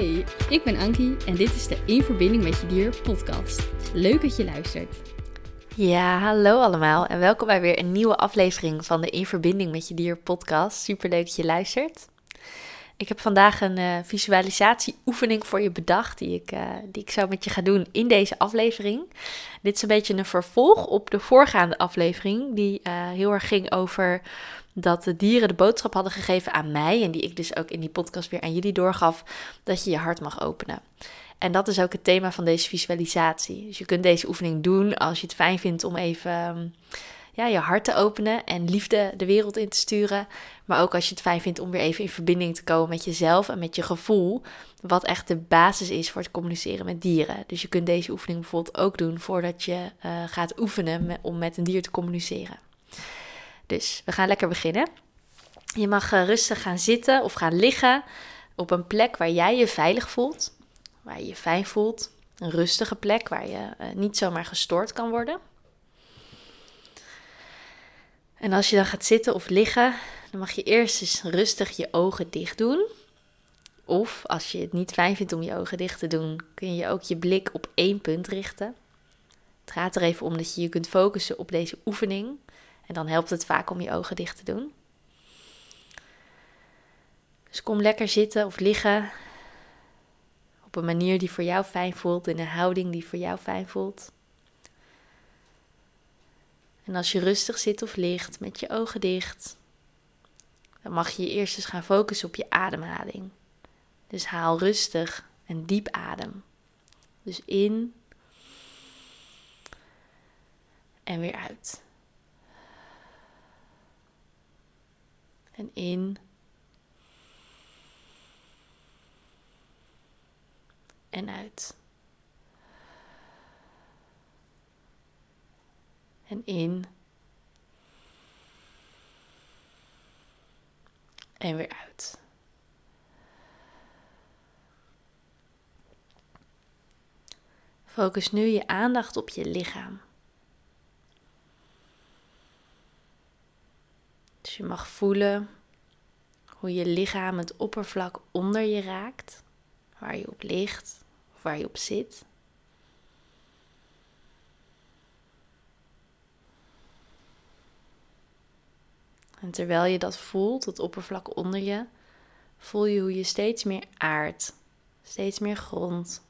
Hey, ik ben Ankie en dit is de In Verbinding met Je Dier podcast. Leuk dat je luistert. Ja, hallo allemaal en welkom bij weer een nieuwe aflevering van de In Verbinding met Je Dier podcast. Super leuk dat je luistert. Ik heb vandaag een uh, visualisatieoefening voor je bedacht die ik, uh, die ik zo met je ga doen in deze aflevering. Dit is een beetje een vervolg op de voorgaande aflevering die uh, heel erg ging over dat de dieren de boodschap hadden gegeven aan mij en die ik dus ook in die podcast weer aan jullie doorgaf, dat je je hart mag openen. En dat is ook het thema van deze visualisatie. Dus je kunt deze oefening doen als je het fijn vindt om even ehm, ja, je hart te openen en liefde de wereld in te sturen. Maar ook als je het fijn vindt om weer even in verbinding te komen met jezelf en met je gevoel. Wat echt de basis is voor het communiceren met dieren. Dus je kunt deze oefening bijvoorbeeld ook doen voordat je uh, gaat oefenen om met een dier te communiceren. Dus we gaan lekker beginnen. Je mag uh, rustig gaan zitten of gaan liggen op een plek waar jij je veilig voelt, waar je je fijn voelt. Een rustige plek waar je uh, niet zomaar gestoord kan worden. En als je dan gaat zitten of liggen, dan mag je eerst eens rustig je ogen dicht doen. Of als je het niet fijn vindt om je ogen dicht te doen, kun je ook je blik op één punt richten. Het gaat er even om dat je je kunt focussen op deze oefening. En dan helpt het vaak om je ogen dicht te doen. Dus kom lekker zitten of liggen op een manier die voor jou fijn voelt, in een houding die voor jou fijn voelt. En als je rustig zit of ligt met je ogen dicht, dan mag je je eerst eens gaan focussen op je ademhaling. Dus haal rustig en diep adem. Dus in en weer uit. En in. En uit. En in. En weer uit. Focus nu je aandacht op je lichaam. Je mag voelen hoe je lichaam het oppervlak onder je raakt, waar je op ligt of waar je op zit. En terwijl je dat voelt, het oppervlak onder je, voel je hoe je steeds meer aard, steeds meer grond,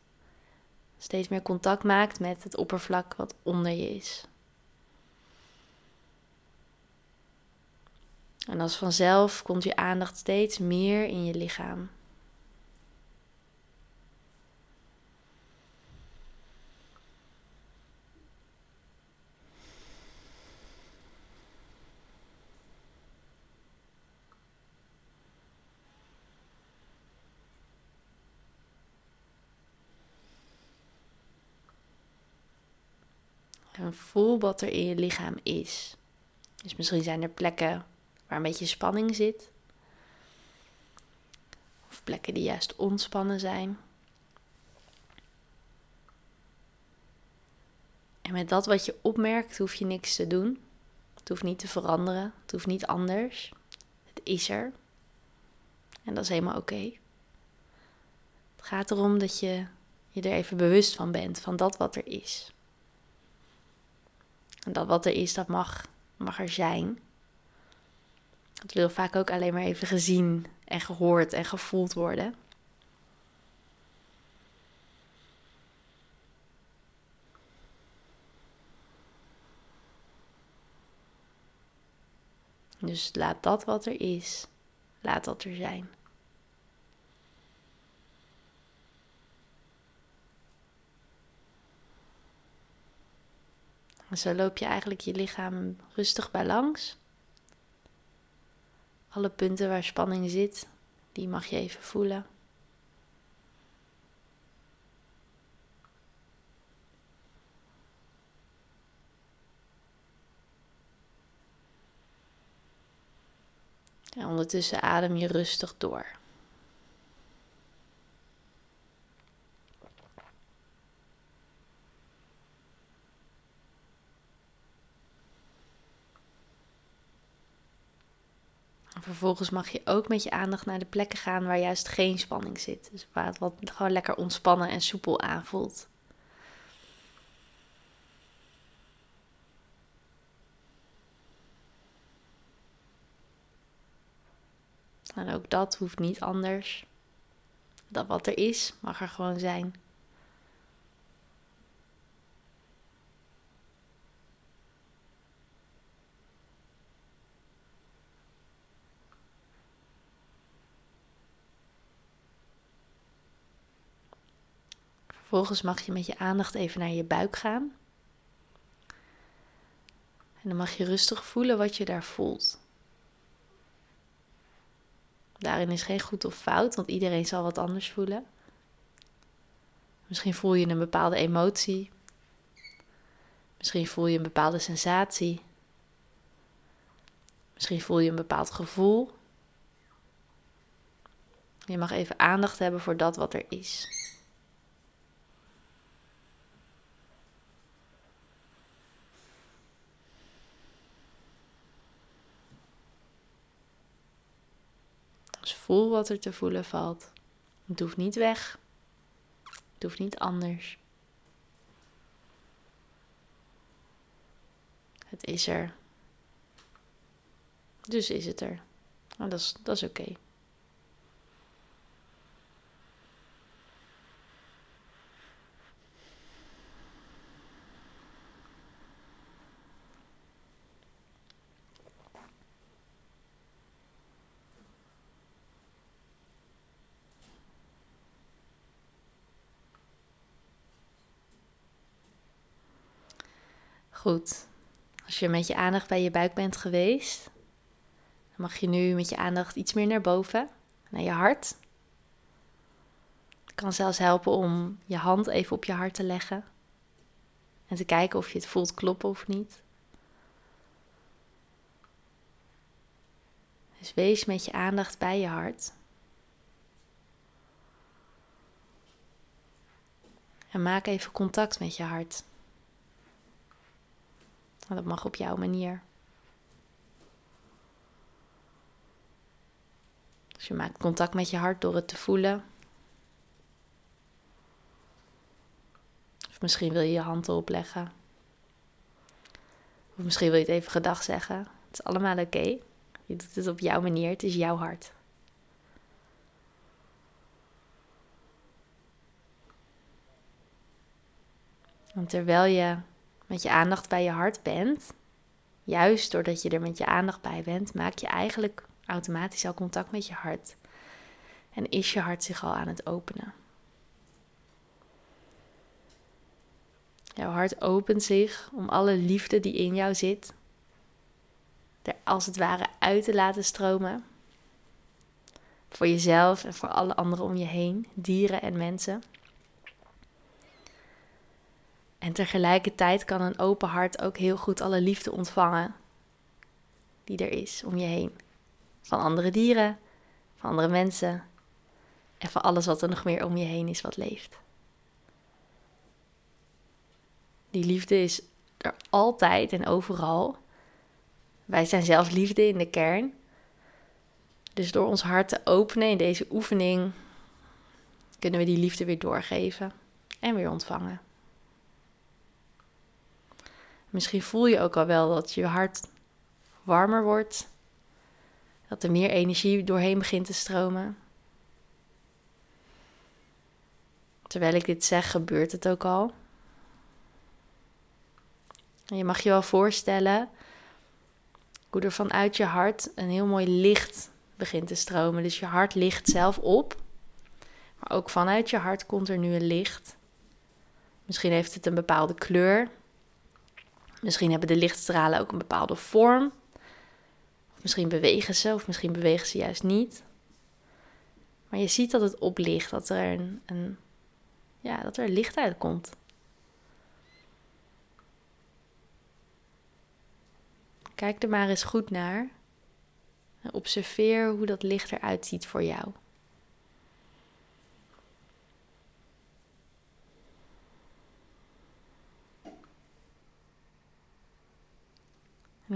steeds meer contact maakt met het oppervlak wat onder je is. En als vanzelf komt je aandacht steeds meer in je lichaam. En voel wat er in je lichaam is. Dus misschien zijn er plekken waar een beetje spanning zit. Of plekken die juist ontspannen zijn. En met dat wat je opmerkt, hoef je niks te doen. Het hoeft niet te veranderen. Het hoeft niet anders. Het is er. En dat is helemaal oké. Het gaat erom dat je je er even bewust van bent, van dat wat er is. En dat wat er is, dat mag, mag er zijn. Het wil vaak ook alleen maar even gezien en gehoord en gevoeld worden. Dus laat dat wat er is, laat dat er zijn. Zo loop je eigenlijk je lichaam rustig bij langs. Alle punten waar spanning zit, die mag je even voelen. En ondertussen adem je rustig door. Vervolgens mag je ook met je aandacht naar de plekken gaan waar juist geen spanning zit. Dus waar het wat gewoon lekker ontspannen en soepel aanvoelt. En ook dat hoeft niet anders. Dat wat er is, mag er gewoon zijn. Vervolgens mag je met je aandacht even naar je buik gaan. En dan mag je rustig voelen wat je daar voelt. Daarin is geen goed of fout, want iedereen zal wat anders voelen. Misschien voel je een bepaalde emotie. Misschien voel je een bepaalde sensatie. Misschien voel je een bepaald gevoel. Je mag even aandacht hebben voor dat wat er is. Voel wat er te voelen valt. Het hoeft niet weg. Het hoeft niet anders. Het is er. Dus is het er. Nou, dat is, dat is oké. Goed. Als je met je aandacht bij je buik bent geweest, dan mag je nu met je aandacht iets meer naar boven, naar je hart. Het kan zelfs helpen om je hand even op je hart te leggen en te kijken of je het voelt kloppen of niet. Dus wees met je aandacht bij je hart. En maak even contact met je hart. Maar dat mag op jouw manier. Dus je maakt contact met je hart door het te voelen. Of misschien wil je je hand erop leggen. Of misschien wil je het even gedag zeggen. Het is allemaal oké. Je doet het op jouw manier. Het is jouw hart. En terwijl je met je aandacht bij je hart bent, juist doordat je er met je aandacht bij bent, maak je eigenlijk automatisch al contact met je hart. En is je hart zich al aan het openen. Jouw hart opent zich om alle liefde die in jou zit, er als het ware uit te laten stromen. Voor jezelf en voor alle anderen om je heen, dieren en mensen. En tegelijkertijd kan een open hart ook heel goed alle liefde ontvangen die er is om je heen. Van andere dieren, van andere mensen en van alles wat er nog meer om je heen is wat leeft. Die liefde is er altijd en overal. Wij zijn zelf liefde in de kern. Dus door ons hart te openen in deze oefening kunnen we die liefde weer doorgeven en weer ontvangen. Misschien voel je ook al wel dat je hart warmer wordt. Dat er meer energie doorheen begint te stromen. Terwijl ik dit zeg, gebeurt het ook al. En je mag je wel voorstellen hoe er vanuit je hart een heel mooi licht begint te stromen. Dus je hart ligt zelf op. Maar ook vanuit je hart komt er nu een licht. Misschien heeft het een bepaalde kleur. Misschien hebben de lichtstralen ook een bepaalde vorm. misschien bewegen ze, of misschien bewegen ze juist niet. Maar je ziet dat het oplicht, dat er een, een ja, dat er licht uitkomt. Kijk er maar eens goed naar. En observeer hoe dat licht eruit ziet voor jou.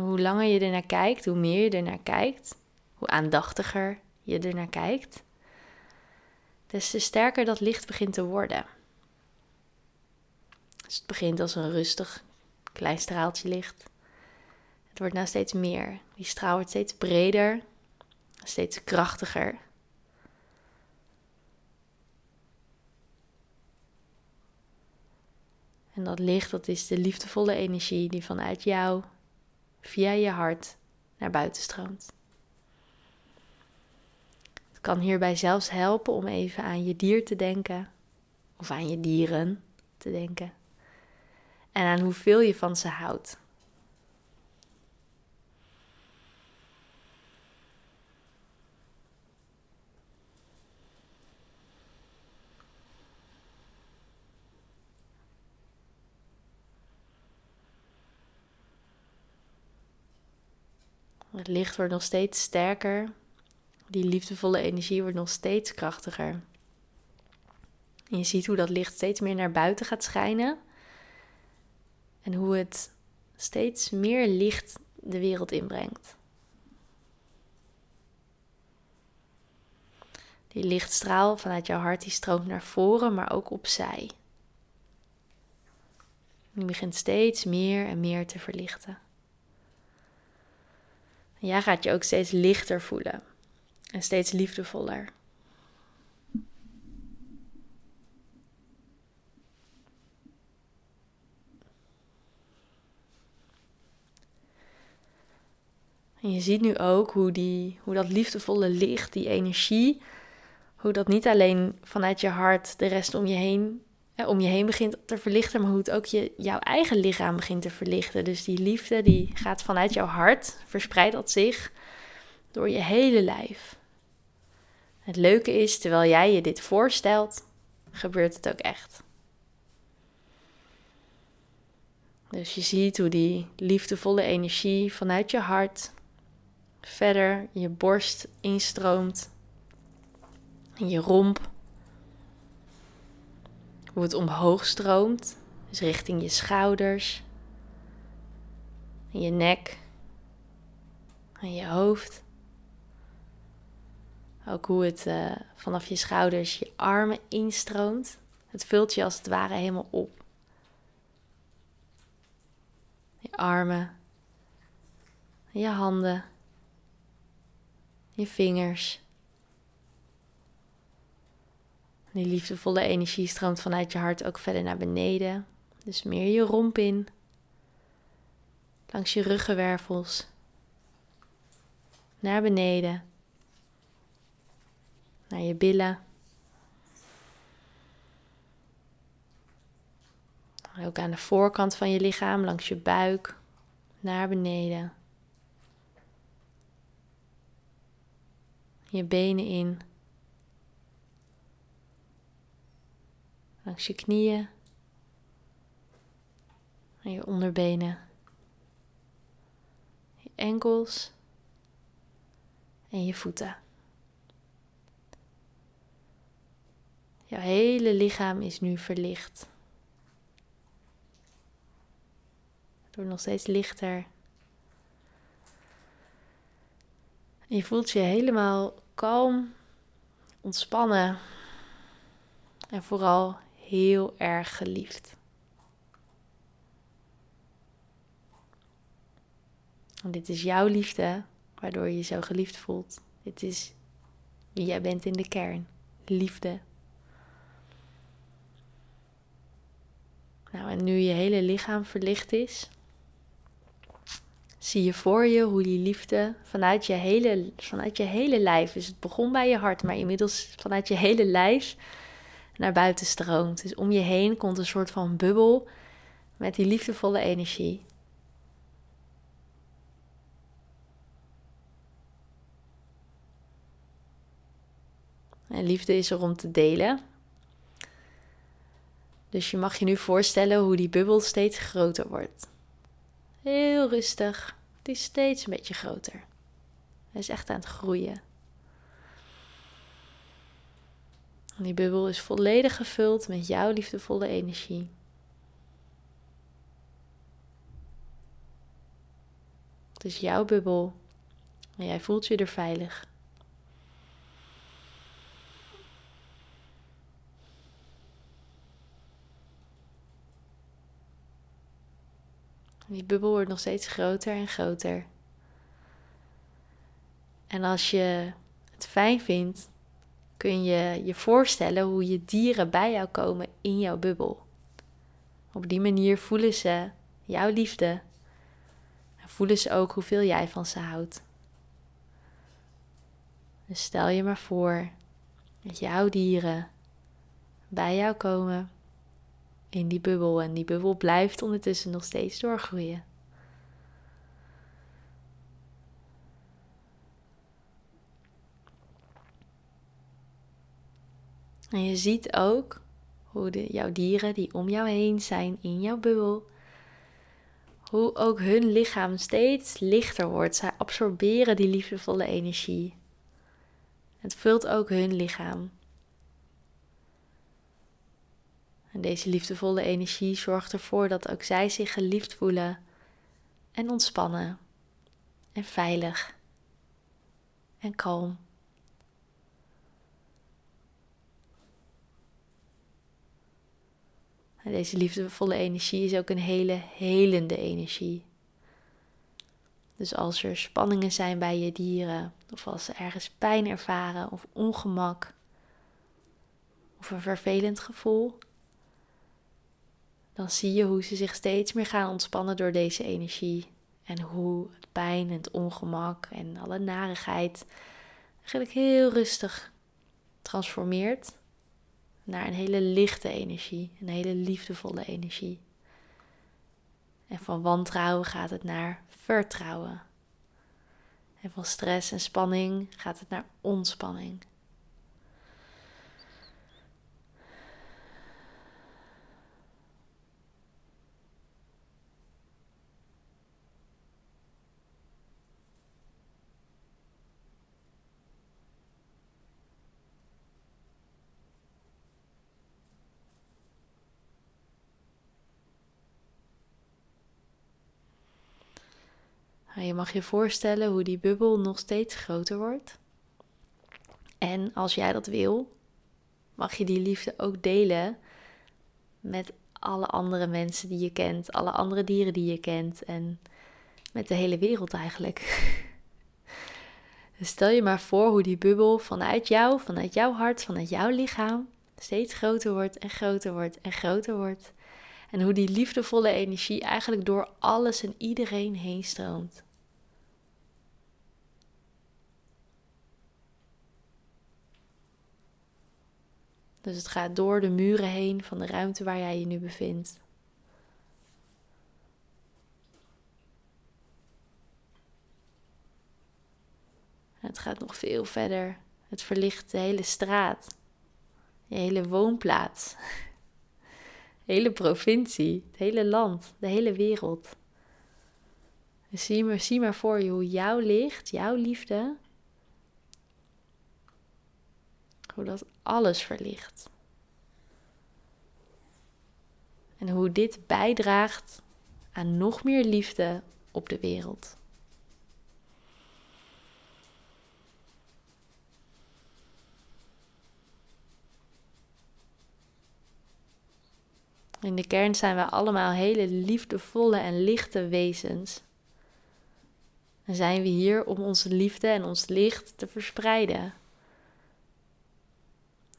Hoe langer je er naar kijkt, hoe meer je er naar kijkt, hoe aandachtiger je er naar kijkt, des te sterker dat licht begint te worden. Dus het begint als een rustig klein straaltje licht. Het wordt nou steeds meer. Die straal wordt steeds breder, steeds krachtiger. En dat licht, dat is de liefdevolle energie die vanuit jou, via je hart, naar buiten stroomt. Het kan hierbij zelfs helpen om even aan je dier te denken, of aan je dieren te denken, en aan hoeveel je van ze houdt. Het licht wordt nog steeds sterker. Die liefdevolle energie wordt nog steeds krachtiger. En je ziet hoe dat licht steeds meer naar buiten gaat schijnen. En hoe het steeds meer licht de wereld inbrengt. Die lichtstraal vanuit jouw hart die stroomt naar voren, maar ook opzij. Die begint steeds meer en meer te verlichten. En jij gaat je ook steeds lichter voelen en steeds liefdevoller. En je ziet nu ook hoe, die, hoe dat liefdevolle licht, die energie, hoe dat niet alleen vanuit je hart de rest om je heen, om je heen begint te verlichten, maar hoe het ook je, jouw eigen lichaam begint te verlichten. Dus die liefde die gaat vanuit jouw hart, verspreidt dat zich door je hele lijf. Het leuke is, terwijl jij je dit voorstelt, gebeurt het ook echt. Dus je ziet hoe die liefdevolle energie vanuit je hart verder je borst instroomt. En je romp. Hoe het omhoog stroomt. Dus richting je schouders. Je nek. En je hoofd. Ook hoe het uh, vanaf je schouders je armen instroomt. Het vult je als het ware helemaal op. Je armen. Je handen je vingers. Die liefdevolle energie stroomt vanuit je hart ook verder naar beneden. Dus meer je romp in. Langs je ruggenwervels. Naar beneden. Naar je billen. Ook aan de voorkant van je lichaam, langs je buik. Naar beneden. je benen in. Langs je knieën. En je onderbenen. Je enkels. En je voeten. Jouw hele lichaam is nu verlicht. Wordt nog steeds lichter. Je voelt je helemaal kalm, ontspannen en vooral heel erg geliefd. En dit is jouw liefde, waardoor je je zo geliefd voelt. Dit is wie jij bent in de kern. Liefde. Nou, en nu je hele lichaam verlicht is, zie je voor je hoe die liefde vanuit je hele, vanuit je hele lijf, dus het begon bij je hart, maar inmiddels vanuit je hele lijf naar buiten stroomt. Dus om je heen komt een soort van bubbel met die liefdevolle energie. En liefde is er om te delen. Dus je mag je nu voorstellen hoe die bubbel steeds groter wordt. Heel rustig. Het is steeds een beetje groter. Hij is echt aan het groeien. En die bubbel is volledig gevuld met jouw liefdevolle energie. Het is jouw bubbel En jij voelt je er veilig. Die bubbel wordt nog steeds groter en groter. En als je het fijn vindt, kun je je voorstellen hoe je dieren bij jou komen in jouw bubbel. Op die manier voelen ze jouw liefde. En voelen ze ook hoeveel jij van ze houdt. Dus stel je maar voor dat jouw dieren bij jou komen in die bubbel. En die bubbel blijft ondertussen nog steeds doorgroeien. En je ziet ook hoe de, jouw dieren die om jou heen zijn in jouw bubbel, hoe ook hun lichaam steeds lichter wordt. Zij absorberen die liefdevolle energie. Het vult ook hun lichaam. En deze liefdevolle energie zorgt ervoor dat ook zij zich geliefd voelen en ontspannen en veilig en kalm. Deze liefdevolle energie is ook een hele helende energie. Dus als er spanningen zijn bij je dieren, of als ze ergens pijn ervaren of ongemak, of een vervelend gevoel, dan zie je hoe ze zich steeds meer gaan ontspannen door deze energie. En hoe het pijn en het ongemak en alle narigheid eigenlijk heel rustig transformeert naar een hele lichte energie, een hele liefdevolle energie. En van wantrouwen gaat het naar vertrouwen. En van stress en spanning gaat het naar ontspanning. Nou, je mag je voorstellen hoe die bubbel nog steeds groter wordt. En als jij dat wil, mag je die liefde ook delen met alle andere mensen die je kent, alle andere dieren die je kent en met de hele wereld eigenlijk. Dus stel je maar voor hoe die bubbel vanuit jou, vanuit jouw hart, vanuit jouw lichaam steeds groter wordt en groter wordt en groter wordt. En hoe die liefdevolle energie eigenlijk door alles en iedereen heen stroomt. Dus het gaat door de muren heen van de ruimte waar jij je nu bevindt. Het gaat nog veel verder. Het verlicht de hele straat, je hele woonplaats, de hele provincie, het hele land, de hele wereld. Dus zie maar, zie maar voor je hoe jouw licht, jouw liefde, hoe dat alles verlicht. En hoe dit bijdraagt aan nog meer liefde op de wereld. In de kern zijn we allemaal hele liefdevolle en lichte wezens. En zijn we hier om onze liefde en ons licht te verspreiden.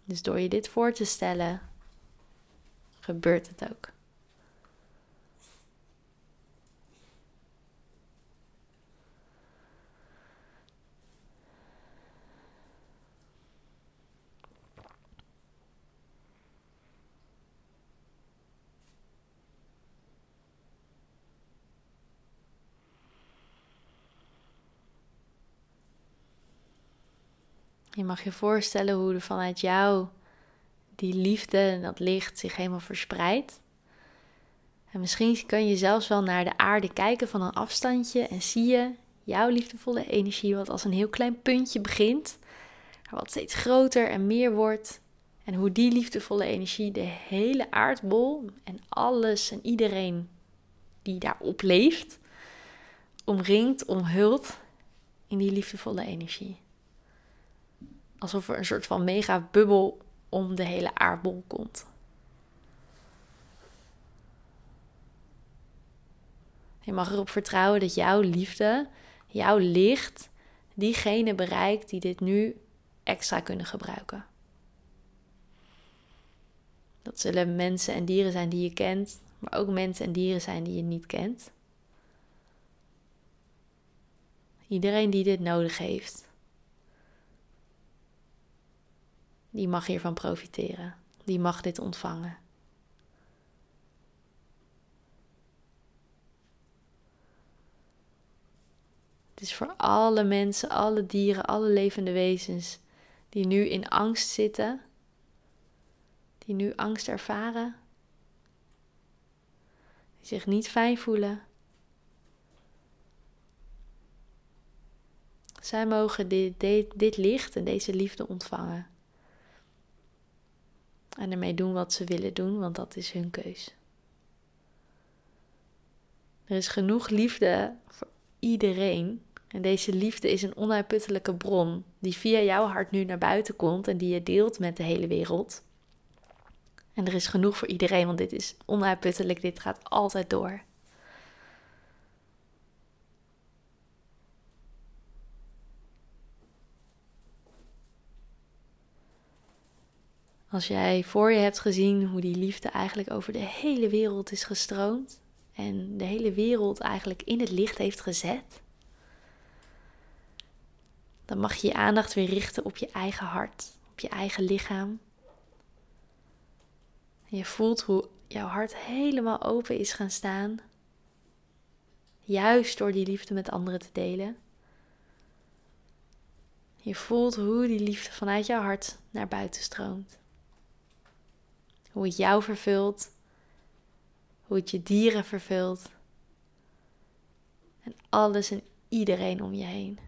Dus door je dit voor te stellen, gebeurt het ook. Je mag je voorstellen hoe er vanuit jou die liefde en dat licht zich helemaal verspreidt. En misschien kan je zelfs wel naar de aarde kijken van een afstandje en zie je jouw liefdevolle energie wat als een heel klein puntje begint, maar wat steeds groter en meer wordt. En hoe die liefdevolle energie de hele aardbol en alles en iedereen die daarop leeft, omringt, omhult in die liefdevolle energie. Alsof er een soort van mega bubbel om de hele aardbol komt. Je mag erop vertrouwen dat jouw liefde, jouw licht, diegene bereikt die dit nu extra kunnen gebruiken. Dat zullen mensen en dieren zijn die je kent, maar ook mensen en dieren zijn die je niet kent. Iedereen die dit nodig heeft, die mag hiervan profiteren. Die mag dit ontvangen. Het is voor alle mensen, alle dieren, alle levende wezens die nu in angst zitten, die nu angst ervaren, die zich niet fijn voelen. Zij mogen dit, dit, dit licht en deze liefde ontvangen. En ermee doen wat ze willen doen, want dat is hun keus. Er is genoeg liefde voor iedereen. En deze liefde is een onuitputtelijke bron die via jouw hart nu naar buiten komt en die je deelt met de hele wereld. En er is genoeg voor iedereen, want dit is onuitputtelijk, dit gaat altijd door. Als jij voor je hebt gezien hoe die liefde eigenlijk over de hele wereld is gestroomd en de hele wereld eigenlijk in het licht heeft gezet, dan mag je je aandacht weer richten op je eigen hart, op je eigen lichaam. Je voelt hoe jouw hart helemaal open is gaan staan, juist door die liefde met anderen te delen. Je voelt hoe die liefde vanuit jouw hart naar buiten stroomt. Hoe het jou vervult. Hoe het je dieren vervult. En alles en iedereen om je heen.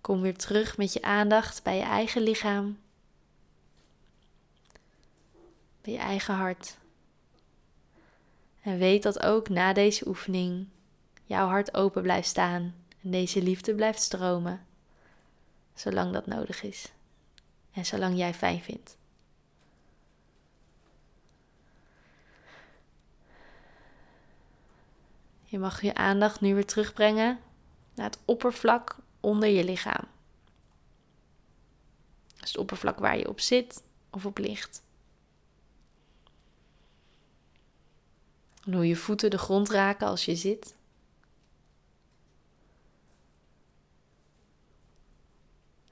Kom weer terug met je aandacht bij je eigen lichaam. Bij je eigen hart. En weet dat ook na deze oefening jouw hart open blijft staan en deze liefde blijft stromen, zolang dat nodig is en zolang jij fijn vindt. Je mag je aandacht nu weer terugbrengen naar het oppervlak onder je lichaam. Dus het oppervlak waar je op zit of op ligt. En hoe je voeten de grond raken als je zit.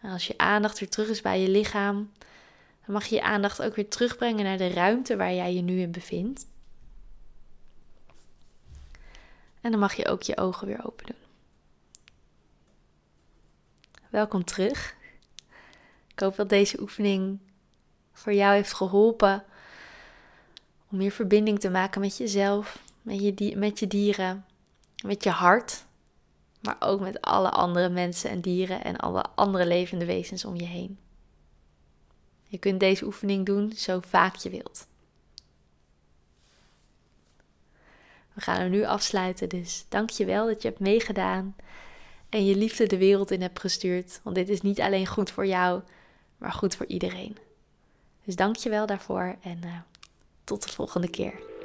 En als je aandacht weer terug is bij je lichaam, dan mag je je aandacht ook weer terugbrengen naar de ruimte waar jij je nu in bevindt. En dan mag je ook je ogen weer open doen. Welkom terug. Ik hoop dat deze oefening voor jou heeft geholpen om meer verbinding te maken met jezelf, met je, met je dieren, met je hart maar ook met alle andere mensen en dieren en alle andere levende wezens om je heen. Je kunt deze oefening doen zo vaak je wilt. We gaan hem nu afsluiten, dus dank je wel dat je hebt meegedaan en je liefde de wereld in hebt gestuurd. Want dit is niet alleen goed voor jou, maar goed voor iedereen. Dus dank je wel daarvoor en uh, tot de volgende keer.